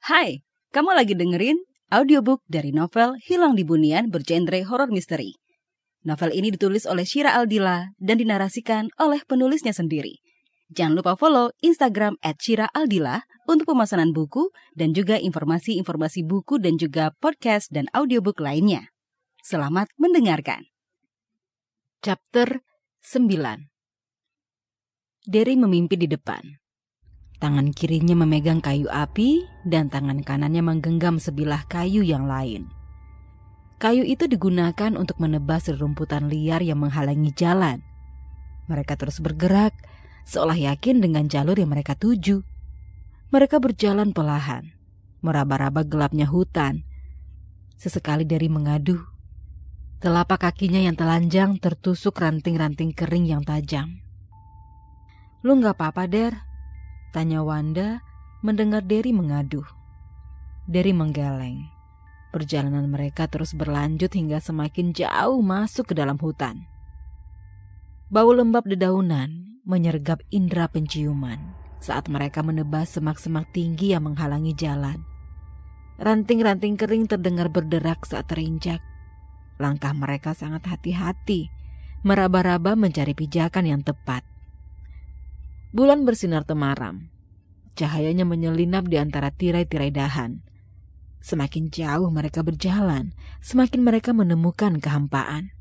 Hai, kamu lagi dengerin audiobook dari novel Hilang di Bunian bergenre horror misteri. Novel ini ditulis oleh Shira Aldila dan dinarasikan oleh penulisnya sendiri. Jangan lupa follow Instagram at Shira Aldila untuk pemesanan buku dan juga informasi-informasi buku dan juga podcast dan audiobook lainnya. Selamat mendengarkan. Chapter 9 Derry memimpi di depan. Tangan kirinya memegang kayu api dan tangan kanannya menggenggam sebilah kayu yang lain. Kayu itu digunakan untuk menebas rerumputan liar yang menghalangi jalan. Mereka terus bergerak, seolah yakin dengan jalur yang mereka tuju. Mereka berjalan perlahan, meraba-raba gelapnya hutan. Sesekali dari mengadu, telapak kakinya yang telanjang tertusuk ranting-ranting kering yang tajam. Lu gak apa-apa, Der? Tanya Wanda mendengar Derry mengaduh. Derry menggeleng. Perjalanan mereka terus berlanjut hingga semakin jauh masuk ke dalam hutan. Bau lembab dedaunan menyergap indera penciuman saat mereka menebas semak-semak tinggi yang menghalangi jalan. Ranting-ranting kering terdengar berderak saat terinjak. Langkah mereka sangat hati-hati, meraba-raba mencari pijakan yang tepat. Bulan bersinar temaram. Cahayanya menyelinap di antara tirai-tirai dahan. Semakin jauh mereka berjalan, semakin mereka menemukan kehampaan.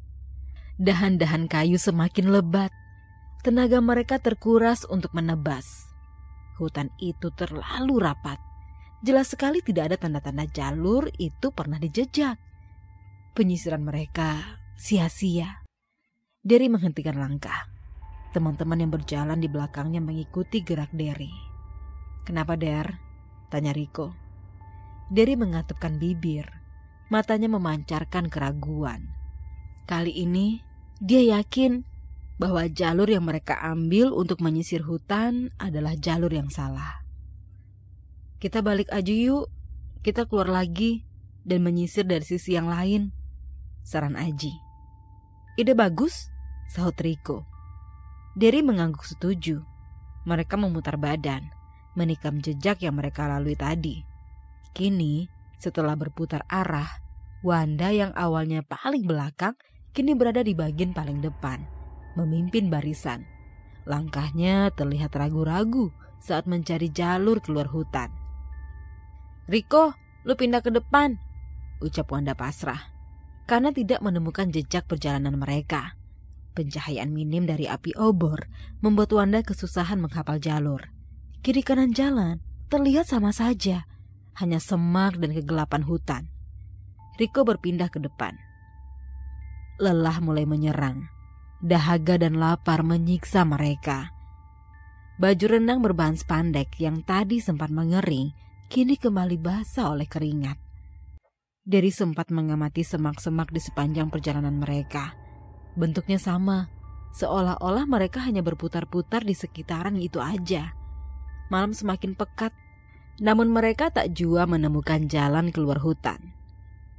Dahan-dahan kayu semakin lebat. Tenaga mereka terkuras untuk menebas. Hutan itu terlalu rapat. Jelas sekali tidak ada tanda-tanda jalur itu pernah dijejak. Penyisiran mereka sia-sia. Derry menghentikan langkah. Teman-teman yang berjalan di belakangnya mengikuti gerak Derry. Kenapa Der? Tanya Riko. Derry mengatupkan bibir. Matanya memancarkan keraguan. Kali ini dia yakin bahwa jalur yang mereka ambil untuk menyisir hutan adalah jalur yang salah. Kita balik aja yuk, kita keluar lagi dan menyisir dari sisi yang lain, saran Aji. Ide bagus, sahut Riko. Derry mengangguk setuju. Mereka memutar badan, menikam jejak yang mereka lalui tadi. Kini, setelah berputar arah, Wanda yang awalnya paling belakang kini berada di bagian paling depan, memimpin barisan. Langkahnya terlihat ragu-ragu saat mencari jalur keluar hutan. Riko, lu pindah ke depan, ucap Wanda pasrah, karena tidak menemukan jejak perjalanan mereka. Pencahayaan minim dari api obor membuat Wanda kesusahan menghafal jalur. Kiri kanan jalan terlihat sama saja, hanya semak dan kegelapan hutan. Riko berpindah ke depan. Lelah mulai menyerang. Dahaga dan lapar menyiksa mereka. Baju renang berbahan spandek yang tadi sempat mengering, kini kembali basah oleh keringat. Dari sempat mengamati semak-semak di sepanjang perjalanan mereka Bentuknya sama, seolah-olah mereka hanya berputar-putar di sekitaran itu aja. Malam semakin pekat, namun mereka tak jua menemukan jalan keluar hutan.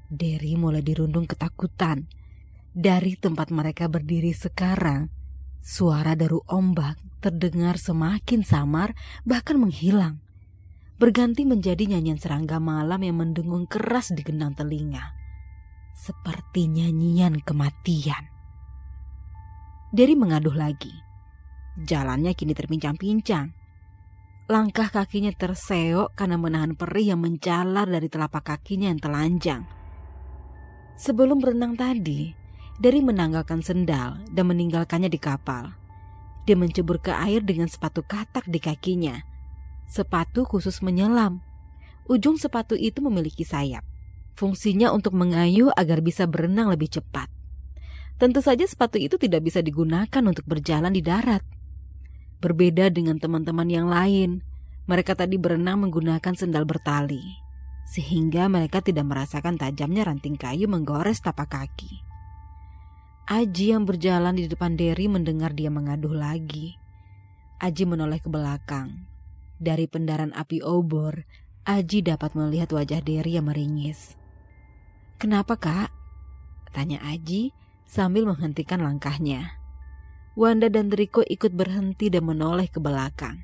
Derry mulai dirundung ketakutan. Dari tempat mereka berdiri sekarang, suara daru ombak terdengar semakin samar bahkan menghilang. Berganti menjadi nyanyian serangga malam yang mendengung keras di gendang telinga. Seperti nyanyian kematian. Derry mengaduh lagi. Jalannya kini terpincang-pincang. Langkah kakinya terseok karena menahan perih yang menjalar dari telapak kakinya yang telanjang. Sebelum berenang tadi, Derry menanggalkan sendal dan meninggalkannya di kapal. Dia mencebur ke air dengan sepatu katak di kakinya. Sepatu khusus menyelam. Ujung sepatu itu memiliki sayap. Fungsinya untuk mengayuh agar bisa berenang lebih cepat. Tentu saja sepatu itu tidak bisa digunakan untuk berjalan di darat. Berbeda dengan teman-teman yang lain, mereka tadi berenang menggunakan sendal bertali, sehingga mereka tidak merasakan tajamnya ranting kayu menggores tapak kaki. Aji yang berjalan di depan Derry mendengar dia mengaduh lagi. Aji menoleh ke belakang. Dari pendaran api obor, Aji dapat melihat wajah Derry yang meringis. Kenapa kak? Tanya Aji sambil menghentikan langkahnya. Wanda dan Riko ikut berhenti dan menoleh ke belakang.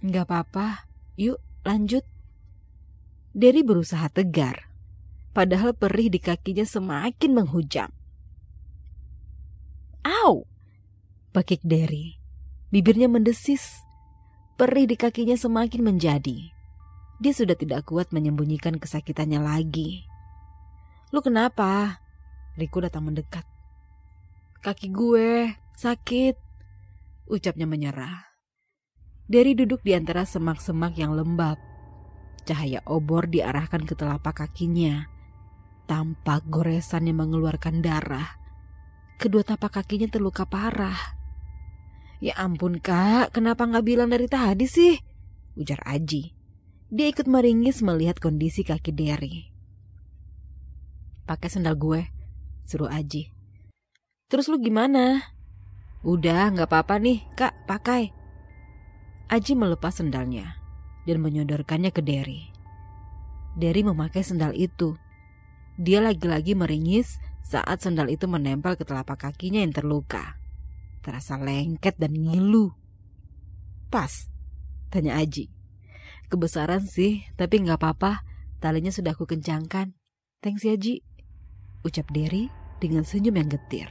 Gak apa-apa, yuk lanjut, Derry berusaha tegar, padahal perih di kakinya semakin menghujam. Au! Bakik Derry. Bibirnya mendesis. Perih di kakinya semakin menjadi. Dia sudah tidak kuat menyembunyikan kesakitannya lagi. Lu kenapa? Riko datang mendekat. Kaki gue sakit, ucapnya menyerah. Derry duduk di antara semak-semak yang lembab. Cahaya obor diarahkan ke telapak kakinya. Tampak goresan yang mengeluarkan darah kedua tapak kakinya terluka parah. Ya ampun kak, kenapa nggak bilang dari tadi sih? Ujar Aji. Dia ikut meringis melihat kondisi kaki Derry. Pakai sendal gue, suruh Aji. Terus lu gimana? Udah, nggak apa-apa nih, kak, pakai. Aji melepas sendalnya dan menyodorkannya ke Derry. Derry memakai sendal itu. Dia lagi-lagi meringis saat sendal itu menempel ke telapak kakinya yang terluka. Terasa lengket dan ngilu. Pas, tanya Aji. Kebesaran sih, tapi nggak apa-apa. Talinya sudah aku kencangkan. Thanks ya Ji, ucap Derry dengan senyum yang getir.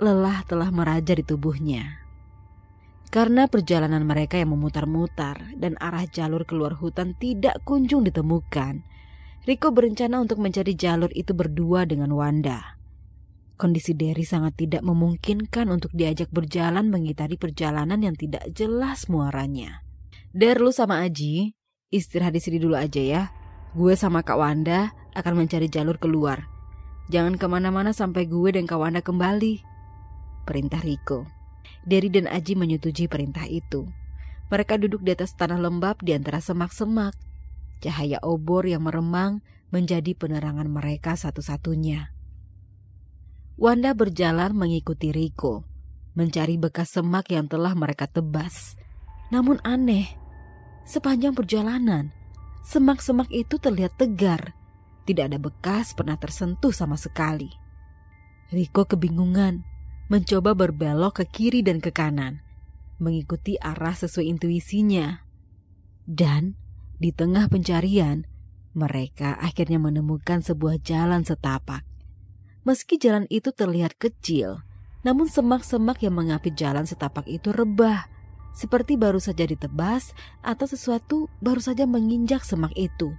Lelah telah meraja di tubuhnya. Karena perjalanan mereka yang memutar-mutar dan arah jalur keluar hutan tidak kunjung ditemukan, Riko berencana untuk mencari jalur itu berdua dengan Wanda. Kondisi Derry sangat tidak memungkinkan untuk diajak berjalan mengitari perjalanan yang tidak jelas muaranya. Der, lu sama Aji, istirahat di sini dulu aja ya. Gue sama Kak Wanda akan mencari jalur keluar. Jangan ke mana-mana sampai gue dan Kak Wanda kembali. Perintah Riko. Derry dan Aji menyetujui perintah itu. Mereka duduk di atas tanah lembab di antara semak-semak Cahaya obor yang meremang menjadi penerangan mereka satu-satunya. Wanda berjalan mengikuti Riko, mencari bekas semak yang telah mereka tebas. Namun aneh, sepanjang perjalanan, semak-semak itu terlihat tegar. Tidak ada bekas pernah tersentuh sama sekali. Riko kebingungan, mencoba berbelok ke kiri dan ke kanan, mengikuti arah sesuai intuisinya. Dan di tengah pencarian, mereka akhirnya menemukan sebuah jalan setapak. Meski jalan itu terlihat kecil, namun semak-semak yang mengapit jalan setapak itu rebah, seperti baru saja ditebas atau sesuatu baru saja menginjak semak itu.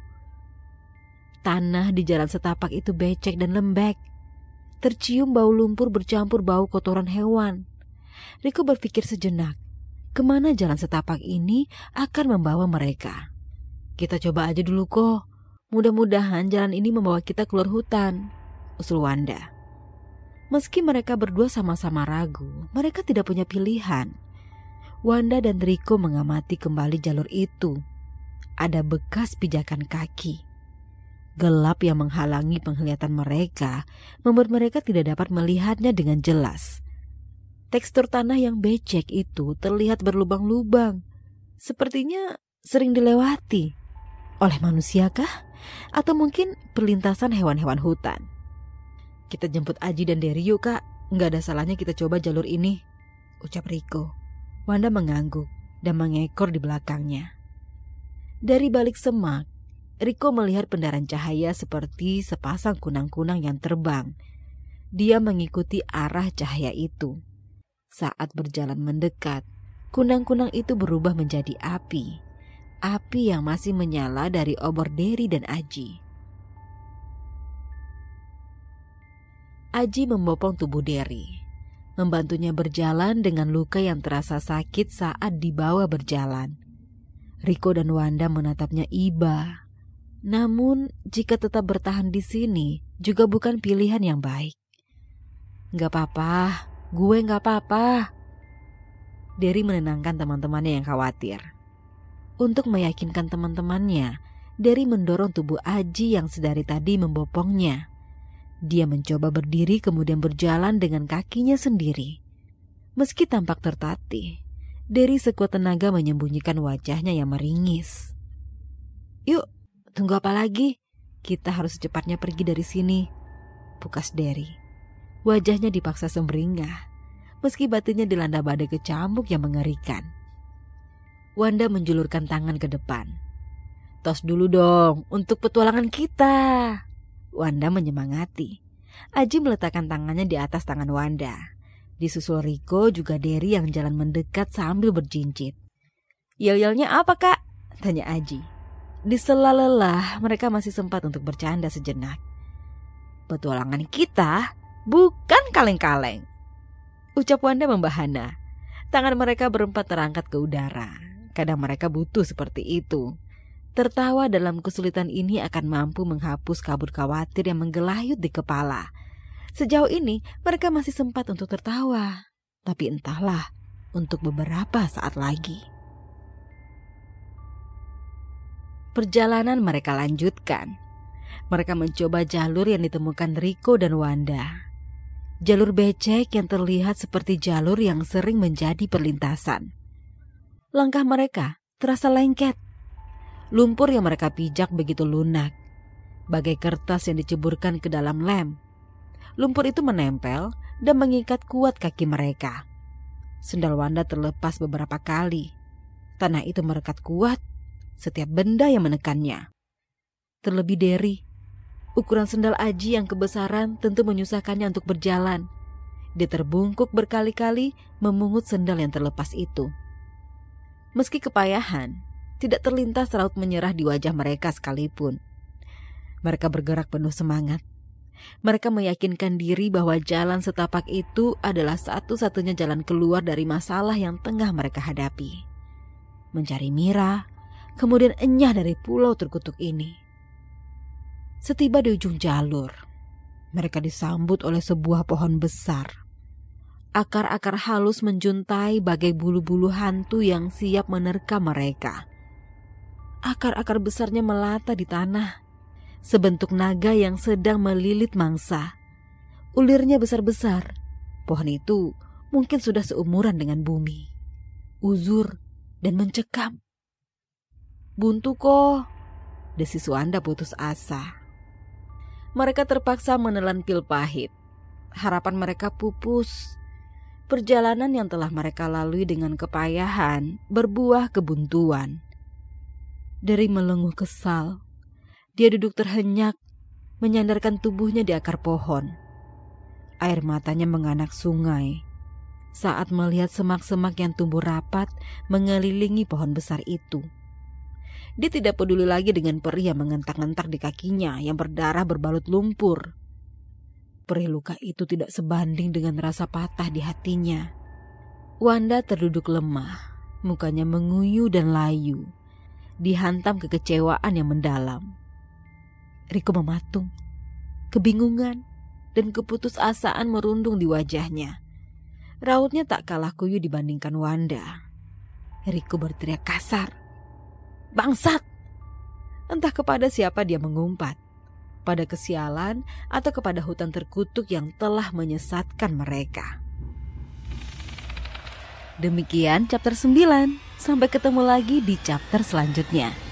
Tanah di jalan setapak itu becek dan lembek. Tercium bau lumpur bercampur bau kotoran hewan. Riko berpikir sejenak, ke mana jalan setapak ini akan membawa mereka. Kita coba aja dulu kok. Mudah-mudahan jalan ini membawa kita keluar hutan. Usul Wanda. Meski mereka berdua sama-sama ragu, mereka tidak punya pilihan. Wanda dan Riko mengamati kembali jalur itu. Ada bekas pijakan kaki. Gelap yang menghalangi penglihatan mereka membuat mereka tidak dapat melihatnya dengan jelas. Tekstur tanah yang becek itu terlihat berlubang-lubang. Sepertinya sering dilewati oleh manusiakah? Atau mungkin perlintasan hewan-hewan hutan? Kita jemput Aji dan Dery yuk kak. Nggak ada salahnya kita coba jalur ini. Ucap Riko. Wanda mengangguk dan mengekor di belakangnya. Dari balik semak, Riko melihat pendaran cahaya seperti sepasang kunang-kunang yang terbang. Dia mengikuti arah cahaya itu. Saat berjalan mendekat, kunang-kunang itu berubah menjadi api api yang masih menyala dari obor Derry dan Aji. Aji membopong tubuh Derry, membantunya berjalan dengan luka yang terasa sakit saat dibawa berjalan. Riko dan Wanda menatapnya iba. Namun, jika tetap bertahan di sini juga bukan pilihan yang baik. Gak apa-apa, gue gak apa-apa. Derry menenangkan teman-temannya yang khawatir. Untuk meyakinkan teman-temannya, Derry mendorong tubuh Aji yang sedari tadi membopongnya. Dia mencoba berdiri kemudian berjalan dengan kakinya sendiri. Meski tampak tertatih, Derry sekuat tenaga menyembunyikan wajahnya yang meringis. Yuk, tunggu apa lagi? Kita harus secepatnya pergi dari sini. Pukas Derry. Wajahnya dipaksa semberingah, meski batinnya dilanda badai kecambuk yang mengerikan. Wanda menjulurkan tangan ke depan. Tos dulu dong untuk petualangan kita. Wanda menyemangati. Aji meletakkan tangannya di atas tangan Wanda. Disusul Riko juga Derry yang jalan mendekat sambil berjincit. Yel-yelnya apa kak? Tanya Aji. Di sela lelah mereka masih sempat untuk bercanda sejenak. Petualangan kita bukan kaleng-kaleng. Ucap Wanda membahana. Tangan mereka berempat terangkat ke udara. Kadang mereka butuh seperti itu. Tertawa dalam kesulitan ini akan mampu menghapus kabut khawatir yang menggelayut di kepala. Sejauh ini mereka masih sempat untuk tertawa, tapi entahlah untuk beberapa saat lagi. Perjalanan mereka lanjutkan. Mereka mencoba jalur yang ditemukan Riko dan Wanda. Jalur becek yang terlihat seperti jalur yang sering menjadi perlintasan. Langkah mereka terasa lengket Lumpur yang mereka pijak begitu lunak, bagai kertas yang diceburkan ke dalam lem. Lumpur itu menempel dan mengikat kuat kaki mereka. Sendal Wanda terlepas beberapa kali. Tanah itu merekat kuat setiap benda yang menekannya. Terlebih dari ukuran sendal Aji yang kebesaran tentu menyusahkannya untuk berjalan. Dia terbungkuk berkali-kali memungut sendal yang terlepas itu. Meski kepayahan, tidak terlintas raut menyerah di wajah mereka sekalipun. Mereka bergerak penuh semangat. Mereka meyakinkan diri bahwa jalan setapak itu adalah satu-satunya jalan keluar dari masalah yang tengah mereka hadapi. Mencari Mira, kemudian enyah dari pulau terkutuk ini. Setiba di ujung jalur, mereka disambut oleh sebuah pohon besar akar-akar halus menjuntai bagai bulu-bulu hantu yang siap menerkam mereka. Akar-akar besarnya melata di tanah, sebentuk naga yang sedang melilit mangsa. Ulirnya besar-besar. Pohon itu mungkin sudah seumuran dengan bumi. Uzur dan mencekam. Buntu kok, desis Wanda putus asa. Mereka terpaksa menelan pil pahit. Harapan mereka pupus. Perjalanan yang telah mereka lalui dengan kepayahan berbuah kebuntuan. Dari melenguh kesal, dia duduk terhenyak, menyandarkan tubuhnya di akar pohon. Air matanya menganak sungai saat melihat semak-semak yang tumbuh rapat mengelilingi pohon besar itu. Dia tidak peduli lagi dengan perih yang mengentak-ngentak di kakinya yang berdarah berbalut lumpur. Perih luka itu tidak sebanding dengan rasa patah di hatinya. Wanda terduduk lemah, mukanya menguyu dan layu dihantam kekecewaan yang mendalam. Riko mematung, kebingungan dan keputusasaan merundung di wajahnya. Rautnya tak kalah kuyu dibandingkan Wanda. Riko berteriak kasar. Bangsat! Entah kepada siapa dia mengumpat. Pada kesialan atau kepada hutan terkutuk yang telah menyesatkan mereka. Demikian chapter 9. Sampai ketemu lagi di chapter selanjutnya.